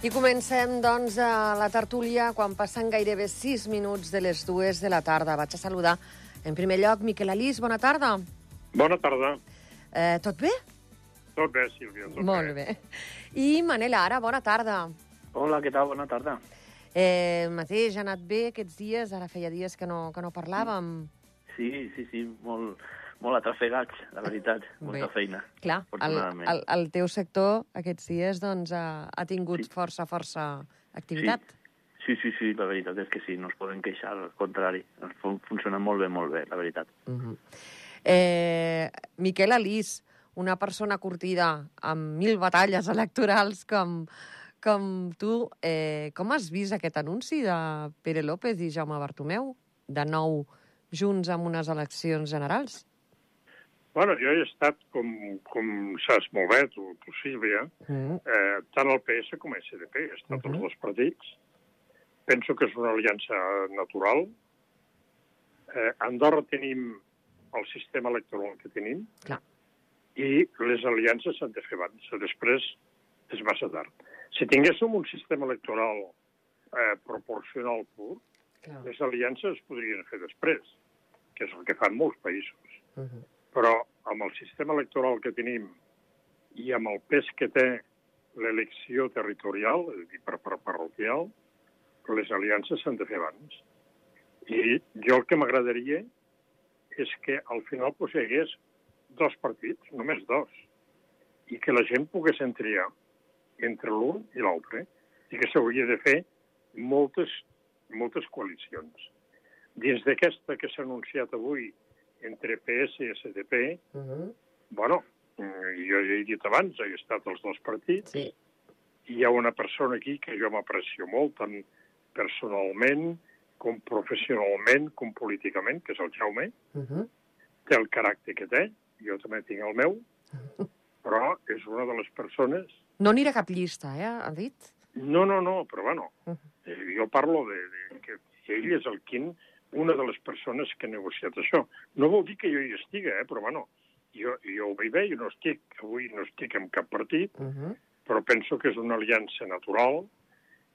I comencem, doncs, a la tertúlia quan passen gairebé 6 minuts de les dues de la tarda. Vaig a saludar, en primer lloc, Miquel Alís, bona tarda. Bona tarda. Eh, tot bé? Tot bé, Sílvia, tot Molt bé. I Manel Ara, bona tarda. Hola, què tal? Bona tarda. Eh, el mateix, ha anat bé aquests dies? Ara feia dies que no, que no parlàvem. Sí, sí, sí, molt, molt atrafegats, la veritat. Molta Bé. feina, Clar, el, el, el teu sector aquests dies doncs, ha, ha tingut Sí. força, força activitat. Sí, sí, sí, la veritat és que sí, no es poden queixar, al contrari. Fun funciona molt bé, molt bé, la veritat. Mhm. eh, Miquel Alís, una persona curtida amb mil batalles electorals com, com tu, eh, com has vist aquest anunci de Pere López i Jaume Bartomeu, de nou junts amb unes eleccions generals? Bueno, jo he estat, com, com saps molt bé, tu, tu Sílvia, Mm. eh, tant el PS com el SDP, he estat Mhm. els dos partits. Penso que és una aliança natural. Eh, a Andorra tenim el sistema electoral que tenim Clar. i les aliances s'han de fer abans. Després és massa tard. Si tinguéssim un sistema electoral eh, proporcional pur, Clar. les aliances es podrien fer després, que és el que fan molts països. Mhm. Però amb el sistema electoral que tenim i amb el pes que té l'elecció territorial, és a dir, per, per parroquial, les aliances s'han de fer abans. I jo el que m'agradaria és que al final pues, hi hagués dos partits, només dos, i que la gent pogués triar entre l'un i l'altre, i que s'hauria de fer moltes, moltes coalicions. Dins d'aquesta que s'ha anunciat avui entre PS i SDP, Mhm. bueno, mm, jo ja he dit abans, he estat als dos partits, Sí. hi ha una persona aquí que jo m'aprecio molt, tant personalment com professionalment, com políticament, que és el Jaume, Mhm. té el caràcter que té, jo també tinc el meu, però és una de les persones... No anirà cap llista, eh, ha dit? No, no, no, però bueno, Mhm. eh, jo parlo de, de que ell és el quin, una de les persones que ha negociat això. No vol dir que jo hi estigui, eh, però bueno, jo, jo ho veig bé, jo no estic, avui no estic en cap partit, Mhm. però penso que és una aliança natural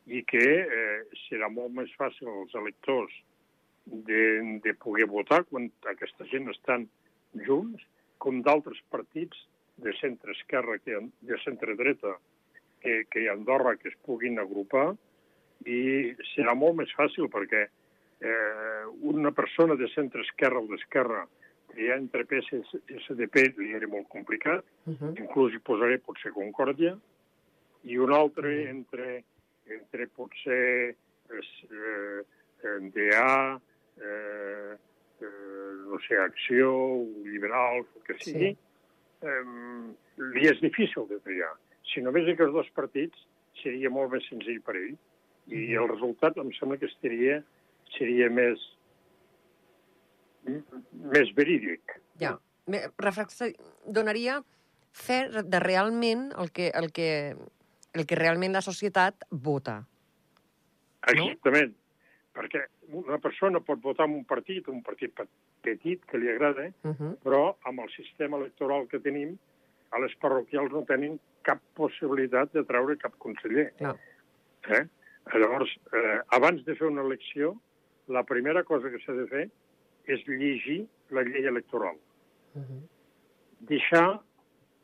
i que eh, serà molt més fàcil als electors de, de poder votar quan aquesta gent estan junts, com d'altres partits de centre-esquerra, de centre-dreta, que, que hi ha a Andorra, que es puguin agrupar, i serà molt més fàcil perquè eh, una persona de centre-esquerra o d'esquerra triar entre PS i SDP li era molt complicat, Mhm. inclús hi posaré potser Concòrdia, i un altre entre, entre potser eh, eh, DA, eh, eh, no sé, Acció, Liberal, el que sigui, Sí. eh, li és difícil de triar. Si només aquests dos partits, seria molt més senzill per ell. I el resultat em sembla que estaria, seria més, més verídic. Ja. Donaria fe de realment el que, el que, el que realment la societat vota. Exactament. Perquè una persona pot votar en un partit, un partit pe- petit que li agrada, Uh -huh. però amb el sistema electoral que tenim, a les parroquials no tenen cap possibilitat de treure cap conseller. Clar. Eh? Llavors, eh, abans de fer una elecció, la primera cosa que s'ha de fer és llegir la llei electoral. Uh -huh. Deixar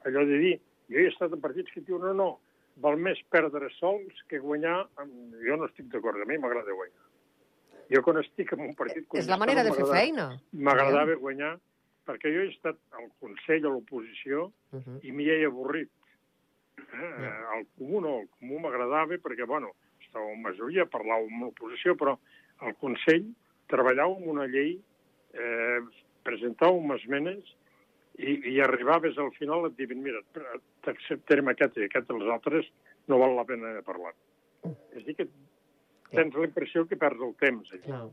allò de dir, jo he estat en partits que diuen no, no, val més perdre sols que guanyar... Amb... Jo no estic d'acord, a mi m'agrada guanyar. Jo quan estic en un partit... És la manera de fer feina. M'agradava guanyar, perquè jo he estat al Consell, a l'oposició, Uh -huh. i m'hi he avorrit. Eh? El comú no, el comú m'agradava perquè, bueno, estava en majoria, parlàvem amb l'oposició, però al Consell treballàvem una llei, eh, presentàvem esmenes i, i arribaves al final et diuen, mira, t'acceptarem aquest i aquest, els altres no val la pena de parlar. És a dir, que tens la impressió que perds el temps. Allà.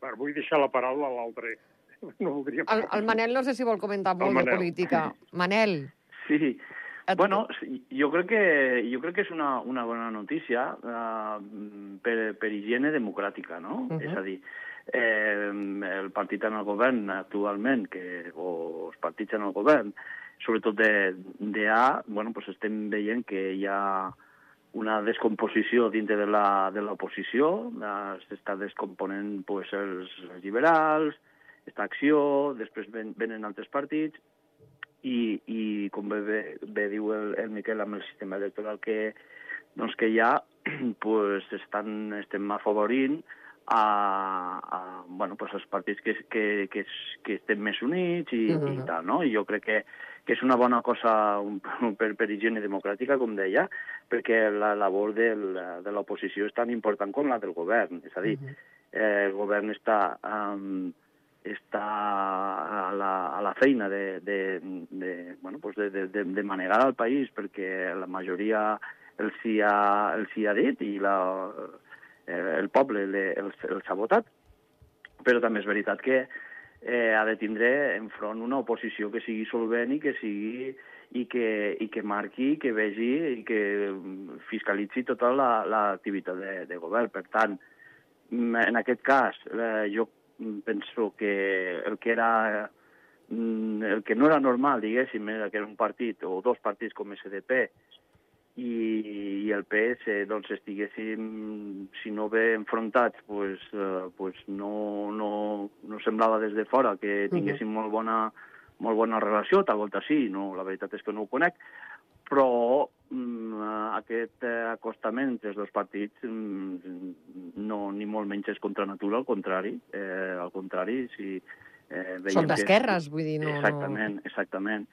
Clar. Vull deixar la paraula a l'altre. No voldria... El, el Manel no sé si vol comentar molt de política. Manel, Sí, et- bueno, jo crec que, jo crec que és una, una bona notícia uh, per, per higiene democràtica, no? Mhm. És a dir, eh, el partit en el govern actualment, que, o els partits en el govern, sobretot de, de A, bueno, pues estem veient que hi ha una descomposició dintre de la de l'oposició, s'està descomponent pues, els liberals, està Acció, després ven, venen altres partits, i, i com bé, bé, bé diu el, el Miquel amb el sistema electoral que, doncs que ja pues, estan, estem afavorint a, a bueno, pues els partits que, que, que, que estem més units i, uh -huh. i tal, no? I jo crec que, que és una bona cosa per, per higiene democràtica, com deia, perquè la labor del, de l'oposició és tan important com la del govern. És a dir, uh -huh. eh, el govern està... Um, està a la, a la feina de, de, de, bueno, pues de, de, de manegar al país perquè la majoria els hi ha, els hi ha dit i la, eh, el poble els, els ha votat. Però també és veritat que eh, ha de tindre enfront una oposició que sigui solvent i que sigui i que, i que marqui, que vegi i que fiscalitzi tota l'activitat la, de, de govern. Per tant, en aquest cas, eh, jo penso que el que era el que no era normal, diguéssim, era que era un partit o dos partits com SDP i, i el PS doncs, estiguéssim, si no bé enfrontats, pues, uh, pues no, no, no semblava des de fora que tinguéssim uh -huh. molt, bona, molt bona relació, tal volta sí, no, la veritat és que no ho conec, però mm, aquest acostament entre els dos partits mm, no, ni molt menys és contra natura, al contrari, eh, al contrari, si... Eh, Són d'esquerres, vull dir, no... Exactament, exactament.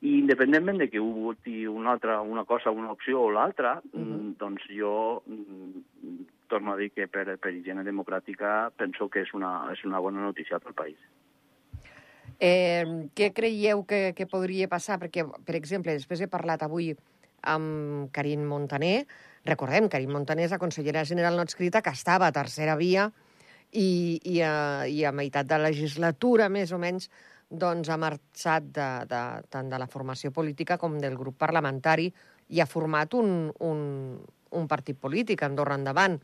I independentment de que ho voti una altra, una cosa, una opció o l'altra, uh mhm. -huh. doncs jo mm, torno a dir que per, per higiene democràtica penso que és una, és una bona notícia pel país. Eh, què creieu que, que podria passar? Perquè, per exemple, després he parlat avui amb Karim Montaner. Recordem, Karim Montaner és la consellera general no escrita que estava a tercera via i, i, a, i a meitat de legislatura, més o menys, doncs, ha marxat de, de, tant de la formació política com del grup parlamentari i ha format un, un, un partit polític, Andorra Endavant.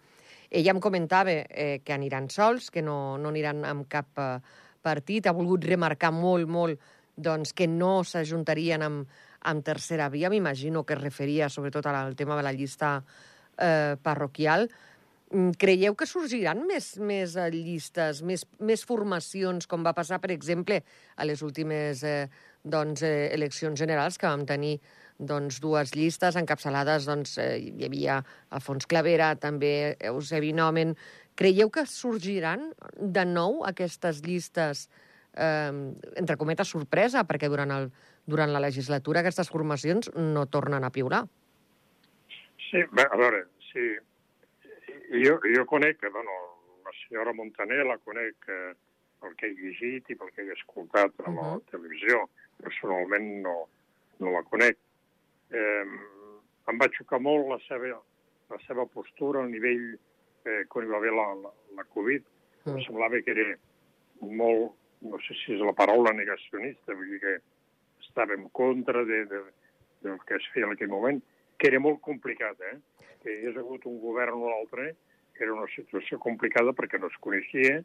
Ella em comentava eh, que aniran sols, que no, no aniran amb cap eh, partit. Ha volgut remarcar molt, molt doncs, que no s'ajuntarien amb, amb tercera via. M'imagino que es referia sobretot al tema de la llista eh, parroquial. Mm, creieu que sorgiran més, més eh, llistes, més, més formacions, com va passar, per exemple, a les últimes eh, doncs, eh, eleccions generals, que vam tenir doncs, dues llistes encapçalades, doncs, eh, hi havia Alfons Clavera, també Eusebi Nomen. Creieu que sorgiran de nou aquestes llistes, eh, entre cometes, sorpresa, perquè durant, el, durant la legislatura aquestes formacions no tornen a piular? Sí, bé, a veure, sí, jo, jo conec, bueno, la senyora Montaner la conec eh, pel que he llegit i pel que he escoltat a la uh -huh. televisió. Personalment no, no la conec. Eh, em va xocar molt la seva, la seva postura al nivell eh, quan hi va haver la, la, la Covid. Uh -huh. Em semblava que era molt, no sé si és la paraula negacionista, vull dir que estava en contra de, de, del que es feia en aquell moment, que era molt complicat, eh? que hi hagués hagut un govern o l'altre, era una situació complicada perquè no es coneixia,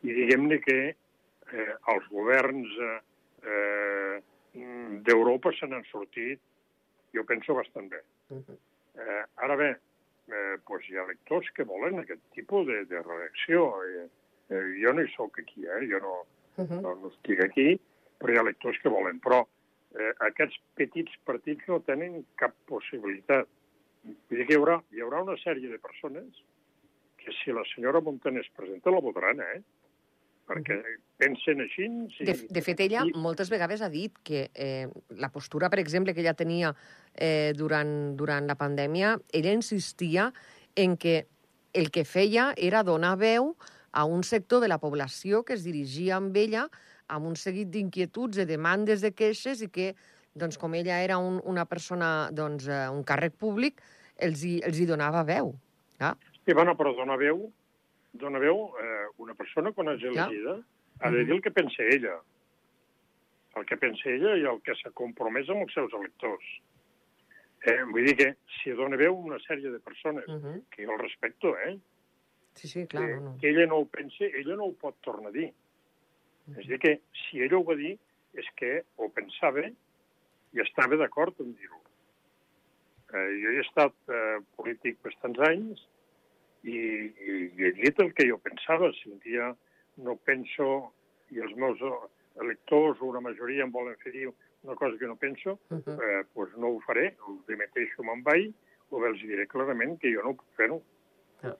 i diguem-ne que eh, els governs eh, eh, d'Europa se n'han sortit, jo penso, bastant bé. Eh, ara bé, eh, pues hi ha lectors que volen aquest tipus de, de reacció. Eh, eh, jo no hi sóc aquí, eh? jo no, uh -huh. no, no estic aquí, però hi ha lectors que volen. Però eh, aquests petits partits no tenen cap possibilitat. Vull dir que hi haurà, hi haurà una sèrie de persones que si la senyora Montaner es presenta la votaran, eh? perquè pensen així... Si... De, de fet, ella I... moltes vegades ha dit que eh, la postura, per exemple, que ella tenia eh, durant, durant la pandèmia, ella insistia en que el que feia era donar veu a un sector de la població que es dirigia amb ella amb un seguit d'inquietuds, de demandes, de queixes, i que, doncs, com ella era un, una persona, doncs, uh, un càrrec públic, els hi, els hi donava veu. Ja? Sí, bueno, però dona veu, dona veu eh, una persona, quan és elegida, ja. ha de dir el que pensa ella. El que pensa ella i el que s'ha compromès amb els seus electors. Eh, vull dir que si dona veu una sèrie de persones, uh -huh. que jo el respecto, eh? Sí, sí, clar. Que, no. que ella no ho pensa, ella no ho pot tornar a dir. És a dir, que si ella ho va dir és que ho pensava i estava d'acord en dir-ho. Eh, jo he estat eh, polític bastants anys i, i, i he dit el que jo pensava. Si un dia no penso i els meus electors o una majoria em volen fer dir una cosa que no penso, uh -huh. eh, pues no ho faré, ho dimeteixo, me'n vaig, o bé els diré clarament que jo no puc fer-ho. Uh.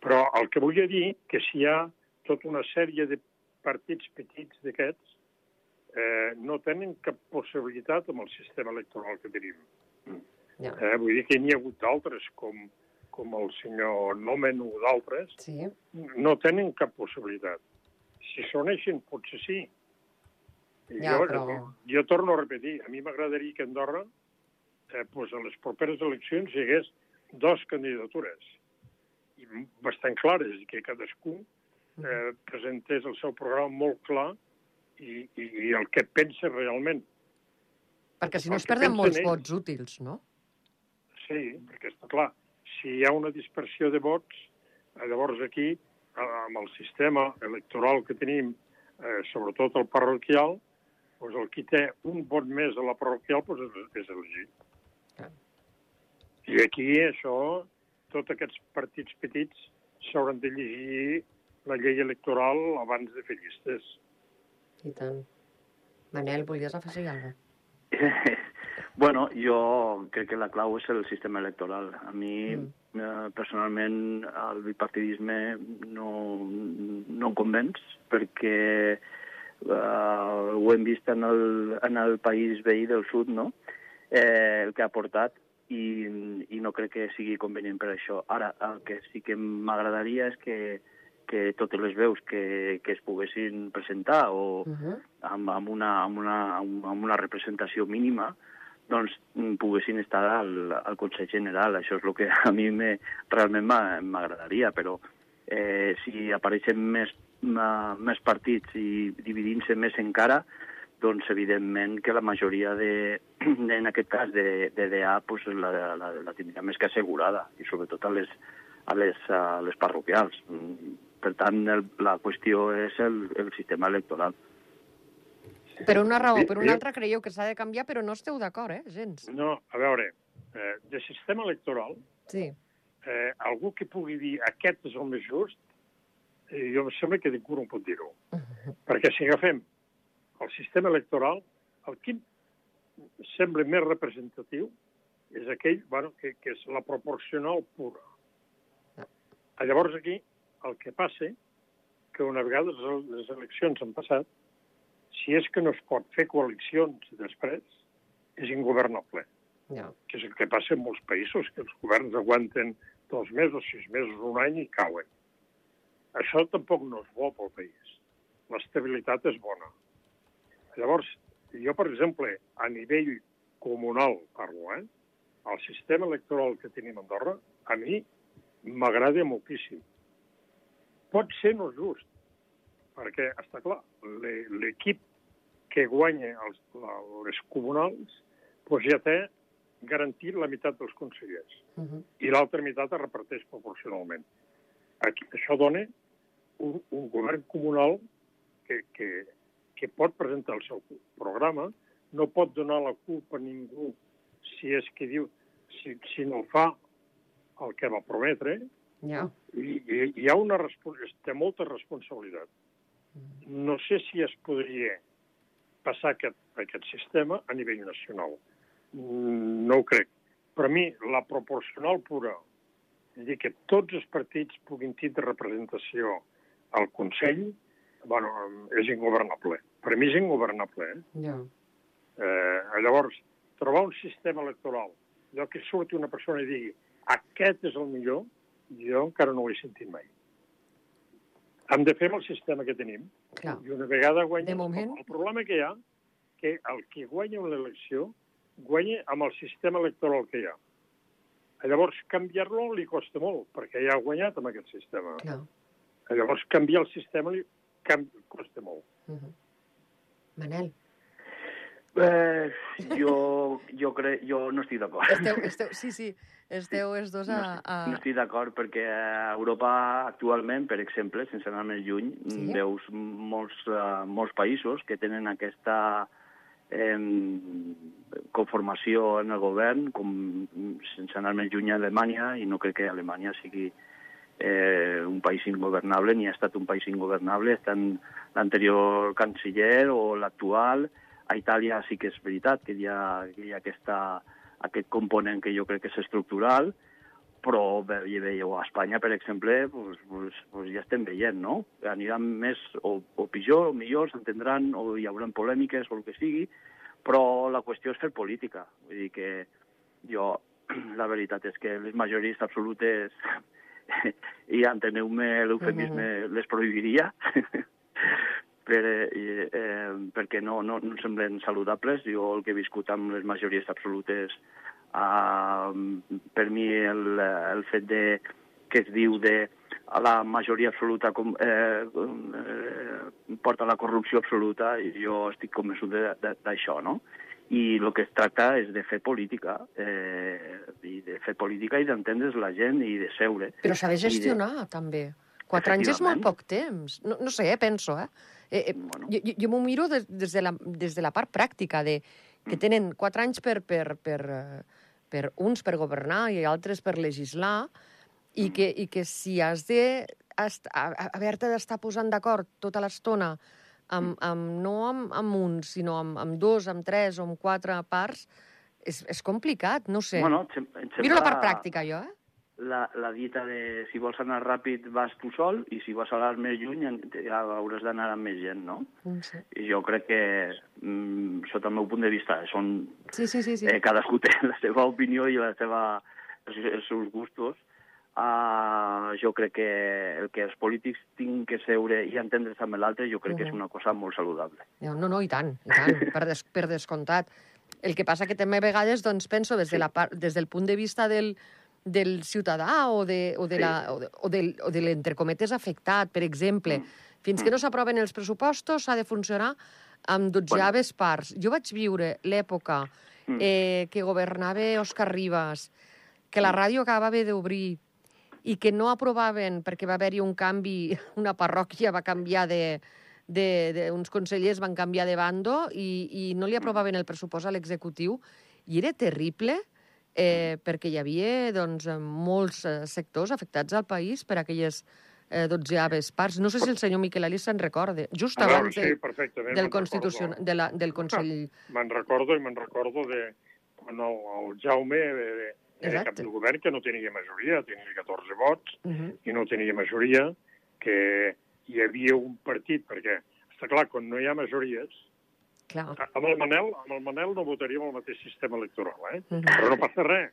Però el que vull dir que si hi ha tota una sèrie de partits petits d'aquests, eh, no tenen cap possibilitat amb el sistema electoral que tenim. Ja. Eh, vull dir que n'hi ha hagut d'altres, com, com el senyor Nomen o d'altres, sí. no tenen cap possibilitat. Si s'uneixen, potser sí, ja, jo, però... jo torno a repetir, a mi m'agradaria que Andorra eh, pues a les properes eleccions hi hagués dos candidatures i bastant clares, i que cadascú eh, presentés el seu programa molt clar i, i, i el que pensa realment. Perquè si no es perden molts ells. vots útils, no? Sí, perquè està clar. Si hi ha una dispersió de vots, eh, llavors aquí, amb el sistema electoral que tenim, eh, sobretot el parroquial, doncs el qui té un vot més a la parroquial doncs és, és elegit. Ah. I aquí això, tots aquests partits petits s'hauran de llegir la llei electoral abans de fer llistes. I tant. Manel, volies afegir alguna cosa? bueno, jo crec que la clau és el sistema electoral. A mi, mm. eh, personalment, el bipartidisme no, no em convenç, perquè uh, ho hem vist en el, en el país veí del sud, no? eh, el que ha portat i, i no crec que sigui convenient per això. Ara, el que sí que m'agradaria és que, que totes les veus que, que es poguessin presentar o uh -huh. amb, amb, una, amb, una, amb una representació mínima, doncs poguessin estar al, al Consell General. Això és el que a mi me, realment m'agradaria, però eh, si apareixen més més partits i dividint-se més encara, doncs evidentment que la majoria de, de en aquest cas de, de DA pues, la, la, la tindrà més que assegurada i sobretot a les, a les, a les parroquials. Per tant, el, la qüestió és el, el sistema electoral. Per una raó, per una altra creieu que s'ha de canviar, però no esteu d'acord, eh, gens? No, a veure, eh, de sistema electoral, sí. eh, algú que pugui dir aquest és el més just, eh, jo em sembla que ningú no pot dir-ho. Uh -huh. Perquè si agafem el sistema electoral, el que sembla més representatiu és aquell bueno, que, que és la proporcional pura. -huh. Llavors aquí el que passa que una vegada les eleccions han passat, si és que no es pot fer coalicions després, és ingovernable. Yeah. Que és el que passa en molts països, que els governs aguanten dos mesos, sis mesos, un any i cauen. Això tampoc no és bo pel país. L'estabilitat és bona. Llavors, jo, per exemple, a nivell comunal parlo, eh? el sistema electoral que tenim a Andorra, a mi m'agrada moltíssim. Pot ser no just, perquè, està clar, l'equip que guanya els, les comunals doncs ja té garantit la meitat dels consellers uh -huh. i l'altra meitat es reparteix proporcionalment. Aquí, això dona un, un govern comunal que, que, que pot presentar el seu programa, no pot donar la culpa a ningú si és que diu, si, si no fa el que va prometre, ja. i, i hi ha una té molta responsabilitat. Mm. No sé si es podria passar aquest, aquest sistema a nivell nacional. Mm, no ho crec. Per mi, la proporcional pura, és dir, que tots els partits puguin tindre representació al Consell, bueno, és ingovernable. Per mi és ingovernable. Eh? Ja. Eh, llavors, trobar un sistema electoral, allò que surti una persona i digui aquest és el millor, jo encara no ho he sentit mai. Hem de fer amb el sistema que tenim. Clar. I una vegada guanya... De moment... El problema que hi ha, que el que guanya una elecció, guanya amb el sistema electoral que hi ha. Llavors, canviar-lo li costa molt, perquè ja ha guanyat amb aquest sistema. Clar. Llavors, canviar el sistema li canvi, costa molt. Uh -huh. Manel. Eh, jo, jo, crec, jo no estic d'acord. Esteu, esteu, sí, sí, esteu els dos a... a... No estic d'acord perquè a Europa actualment, per exemple, sense anar més lluny, sí? veus molts, uh, molts països que tenen aquesta eh, conformació en el govern, com sense anar més lluny a Alemanya, i no crec que Alemanya sigui eh, un país ingovernable, ni ha estat un país ingovernable, estan l'anterior canciller o l'actual. A Itàlia sí que és veritat que hi ha, que hi ha aquesta, aquest component que jo crec que és estructural, però veieu, a Espanya, per exemple, pues, pues, pues ja estem veient, no? Aniran més o, o pitjor o millor, s'entendran, o hi haurà polèmiques o el que sigui, però la qüestió és fer política. Vull dir que jo, la veritat és que les majories absolutes, i enteneu-me l'eufemisme, -huh. les prohibiria, per, eh, eh, perquè no, no, no semblen saludables. Jo el que he viscut amb les majories absolutes Uh, per mi el, el fet de, que es diu de la majoria absoluta com, eh, eh, porta a la corrupció absoluta i jo estic convençut d'això, no? I el que es tracta és de fer política, eh, i de fer política i d'entendre's la gent i de seure. Però s'ha de gestionar, de... també. Quatre anys és molt poc temps. No, no sé, eh, penso, eh? Eh, eh bueno. Jo, jo m'ho miro des, des, de la, des de la part pràctica, de que mm. tenen quatre anys per, per, per, per uns per governar i altres per legislar, i que, i que si has de haver-te d'estar posant d'acord tota l'estona amb, amb, no amb, amb un, sinó amb, amb dos, amb tres o amb quatre parts, és, és complicat, no sé. Bueno, sembla... Miro la part pràctica, jo, eh? La, la dita de si vols anar ràpid vas tu sol i si vols anar més lluny ja hauràs d'anar amb més gent, no? Sí. I jo crec que, mm, sota el meu punt de vista, són... Sí, sí, sí. sí. Eh, cadascú té la seva opinió i la seva, els, els seus gustos. Uh, jo crec que el que els polítics tinguin que seure i entendre's amb l'altre, jo crec uh -huh. que és una cosa molt saludable. No, no, i tant, i tant, per, des, per descomptat. El que passa que també a vegades doncs, penso des, de la part, des del punt de vista del, del ciutadà o de, o de, sí. la, o de, o del, o de l'entrecometes afectat, per exemple. Mm. Fins mm. que no s'aproven els pressupostos s'ha de funcionar amb dotzeaves bueno. parts. Jo vaig viure l'època mm. eh, que governava Òscar Ribas, que la mm. ràdio acabava d'obrir i que no aprovaven perquè va haver-hi un canvi, una parròquia va canviar de, de, de, uns consellers van canviar de bando i, i no li mm. aprovaven el pressupost a l'executiu i era terrible eh, perquè hi havia doncs, molts eh, sectors afectats al país per aquelles eh, dotzeaves parts. No sé si el senyor Miquel Ali se'n recorda, just abans sí, de, del, Constitució, de la, del Consell... Me'n recordo i me'n recordo de quan el, el Jaume eh, era cap del govern que no tenia majoria, tenia 14 vots, uh -huh. i no tenia majoria, que hi havia un partit, perquè està clar, quan no hi ha majories, Clar. Amb el Manel, amb el Manel no votaríem el mateix sistema electoral, eh? Uh -huh. Però no passa res.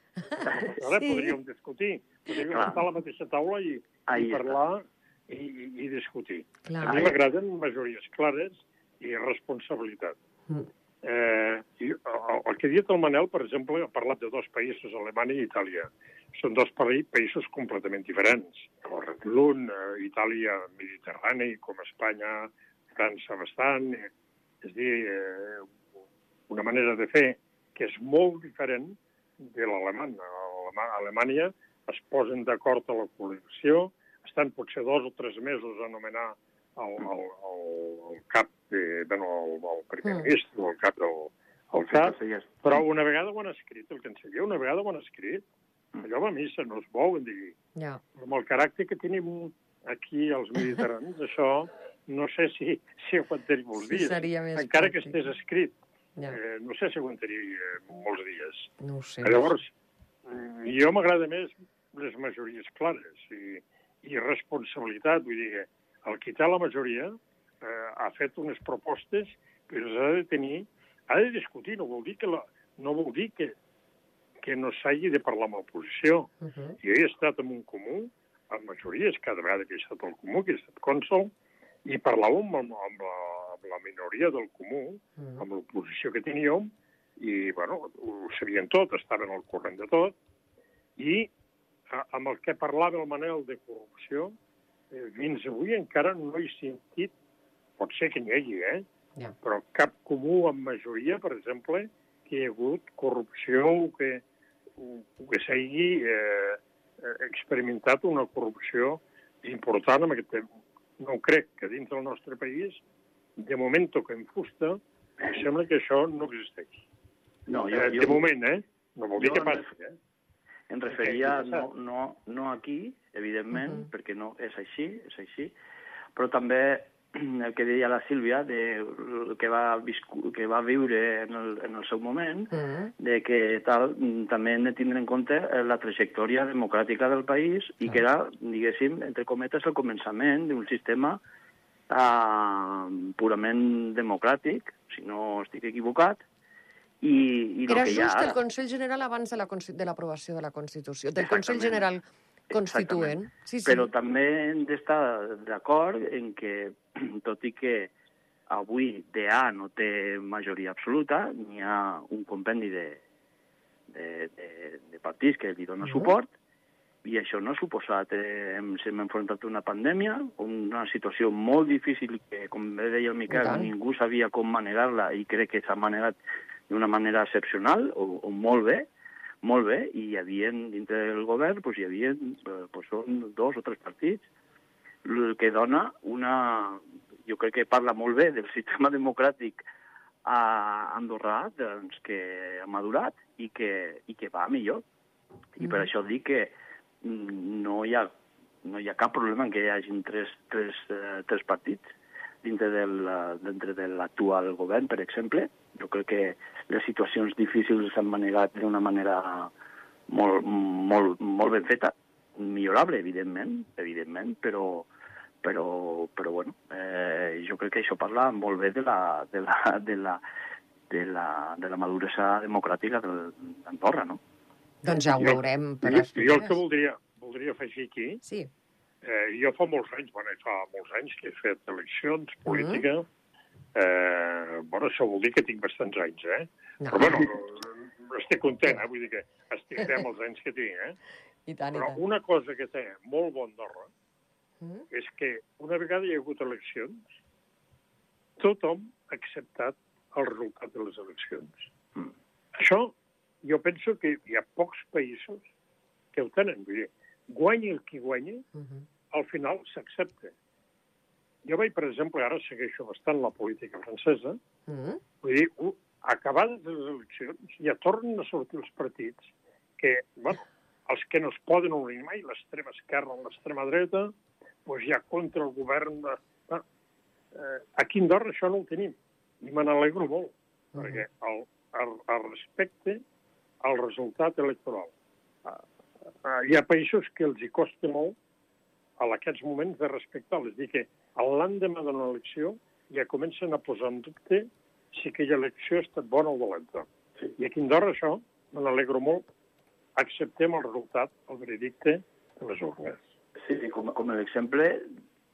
Ara sí. podríem discutir. Podríem Clar. estar a la mateixa taula i, i parlar i, i, i discutir. Clar. A mi m'agraden majories clares i responsabilitat. -huh. Eh, i, el, el que ha dit el Manel, per exemple, ha parlat de dos països, Alemanya i Itàlia. Són dos països completament diferents. L'un, eh, Itàlia mediterrani, com Espanya, França bastant, és dir, eh, una manera de fer que és molt diferent de l'alemany. A Alemanya es posen d'acord a la coalició, estan potser dos o tres mesos a nomenar el, el, el, el cap, de, bueno, el, el primer mm. ministre, el cap del el cap, però una vegada ho han escrit, el canceller, una vegada ho han escrit, mm. allò va a missa, no es volen dir. Yeah. Amb el caràcter que tenim aquí els mediterranis, això no sé si, si aguantaria molts dies. Seria més Encara que estés escrit. Ja. Eh, no sé si aguantaria molts dies. No ho sé. Llavors, mm, jo m'agrada més les majories clares i, i responsabilitat. Vull dir que el qui té la majoria eh, ha fet unes propostes, però s'ha de tenir, ha de discutir, no vol dir que, la, no vol dir que, que no s'hagi de parlar amb l'oposició. Uh -huh. Jo he estat en un comú, amb majories, cada vegada que he estat al comú, que he estat cònsol, i parlàvem amb, amb, la, amb la minoria del comú, mm. amb l'oposició que teníem, i, bueno, ho sabien tot, estaven al corrent de tot, i a, amb el que parlava el Manel de corrupció, eh, fins avui encara no he sentit, pot ser que n'hi hagi, eh? Yeah. però cap comú amb majoria, per exemple, que hi ha hagut corrupció o que, o que s'hagi eh, experimentat una corrupció important en aquest, no crec que dins del nostre país, de moment toquem fusta, Em sembla que això no existeix. No, jo, Eh, jo, de moment, eh? No vol dir jo que en passi, eh? em referia no, no, no aquí, evidentment, Mhm. perquè no és així, és així, però també el que deia la Sílvia, de, el que, va viscu, que va viure en el, en el seu moment, Mm. de que tal, també hem de tindre en compte eh, la trajectòria democràtica del país i que era, diguéssim, entre cometes, el començament d'un sistema uh, purament democràtic, si no estic equivocat, i, i Era que hi ha just el. Consell General abans de la consti- de l'aprovació de la Constitució, del Consell. General Constituent. Sí, sí. Però també hem d'estar d'acord en que, tot i que avui DA no té majoria absoluta, n'hi ha un compendi de, de, de, de partits que li dona suport, i això no ha suposat, eh, hem, hem enfrontat una pandèmia, una situació molt difícil que, com bé deia el Miquel, ningú sabia com manegar-la i crec que s'ha manegat d'una manera excepcional o, o molt bé, molt bé, i hi havia, dintre del govern, doncs, hi havia, doncs, són dos o tres partits, el que dona una... Jo crec que parla molt bé del sistema democràtic a Andorra, doncs, que ha madurat i que, i que va millor. I per Mhm. això dic que mm, no hi ha, no hi ha cap problema en que hi hagin tres, tres, eh, tres partits dintre del, eh, dintre de l'actual govern, per exemple. Jo crec que les situacions difícils s'han manegat d'una manera molt, molt, molt ben feta, millorable, evidentment, evidentment, però, però, però bueno, eh, jo crec que això parla molt bé de la, de la, de la, de la, de la maduresa democràtica d'Andorra, no? Doncs ja ho Jo- veurem per Jo, les jo el que voldria, voldria afegir aquí, Sí. eh, jo fa molts anys, bueno, fa molts anys que he fet eleccions, Mhm. política, eh, bueno, això vol dir que tinc bastants anys, eh? No. Però bueno, estic content, eh? Vull dir que estic bé amb els anys que tinc, eh? I tant, i Però tant. una cosa que té molt bon Andorra Mm? és que una vegada hi ha hagut eleccions, tothom ha acceptat el resultat de les eleccions. Mm. Això, jo penso que hi ha pocs països que ho tenen. Vull dir, guanyi el qui guanyi, Mhm. al final s'accepta. Jo vaig, per exemple, ara segueixo bastant la política francesa, Mm? vull dir, acabades les eleccions ja tornen a sortir els partits que, bueno, els que no es poden unir mai, l'extrema esquerra o l'extrema dreta, doncs ja contra el govern de... Bueno, eh, aquí a Andorra això no ho tenim, i me n'alegro molt, Mhm. perquè el, el, el respecte al resultat electoral. Uh, uh, hi ha països que els hi costa molt a aquests moments de respectar. És a dir, que l'endemà d'una elecció ja comencen a posar en dubte si aquella elecció ha estat bona o dolenta. I aquí a Andorra això, me n'alegro molt, acceptem el resultat, el veredicte de les urnes. Sí, com, com l'exemple,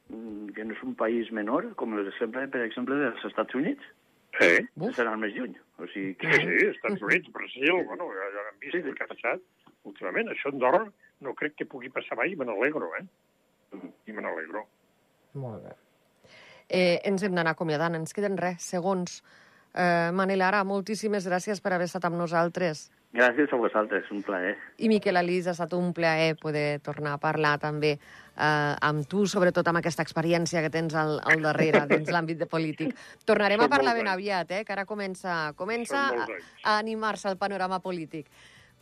mm, que no és un país menor, com l'exemple, per exemple, dels Estats Units, serà el més lluny. O sigui que... sí, sí Estats Units, Brasil, bueno, ja, ja hem vist Sí, sí. el que ha passat últimament. Això a Andorra no crec que pugui passar mai me n'alegro, eh? I me n'alegro. Molt bé. Eh, ens hem d'anar acomiadant, ens queden res, segons. Eh, Manel Ara, moltíssimes gràcies per haver estat amb nosaltres. Gràcies a vosaltres, un plaer. I Miquel Alís, ha estat un plaer poder tornar a parlar també eh, amb tu, sobretot amb aquesta experiència que tens al, al darrere dins l'àmbit de polític. Tornarem Són a parlar ben aviat, eh, que ara comença, comença a, a animar-se al panorama polític.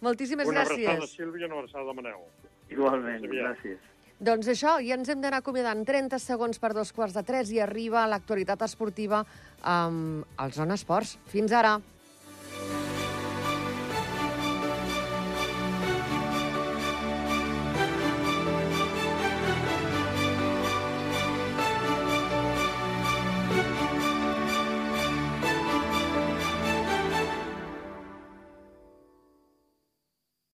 Moltíssimes Una abraçada, gràcies. Sílvia, i una abraçada de Manel. Igualment, gràcies. Doncs això, ja ens hem d'anar acomiadant 30 segons per dos quarts de tres i arriba l'actualitat esportiva amb el Zona Esports. Fins ara.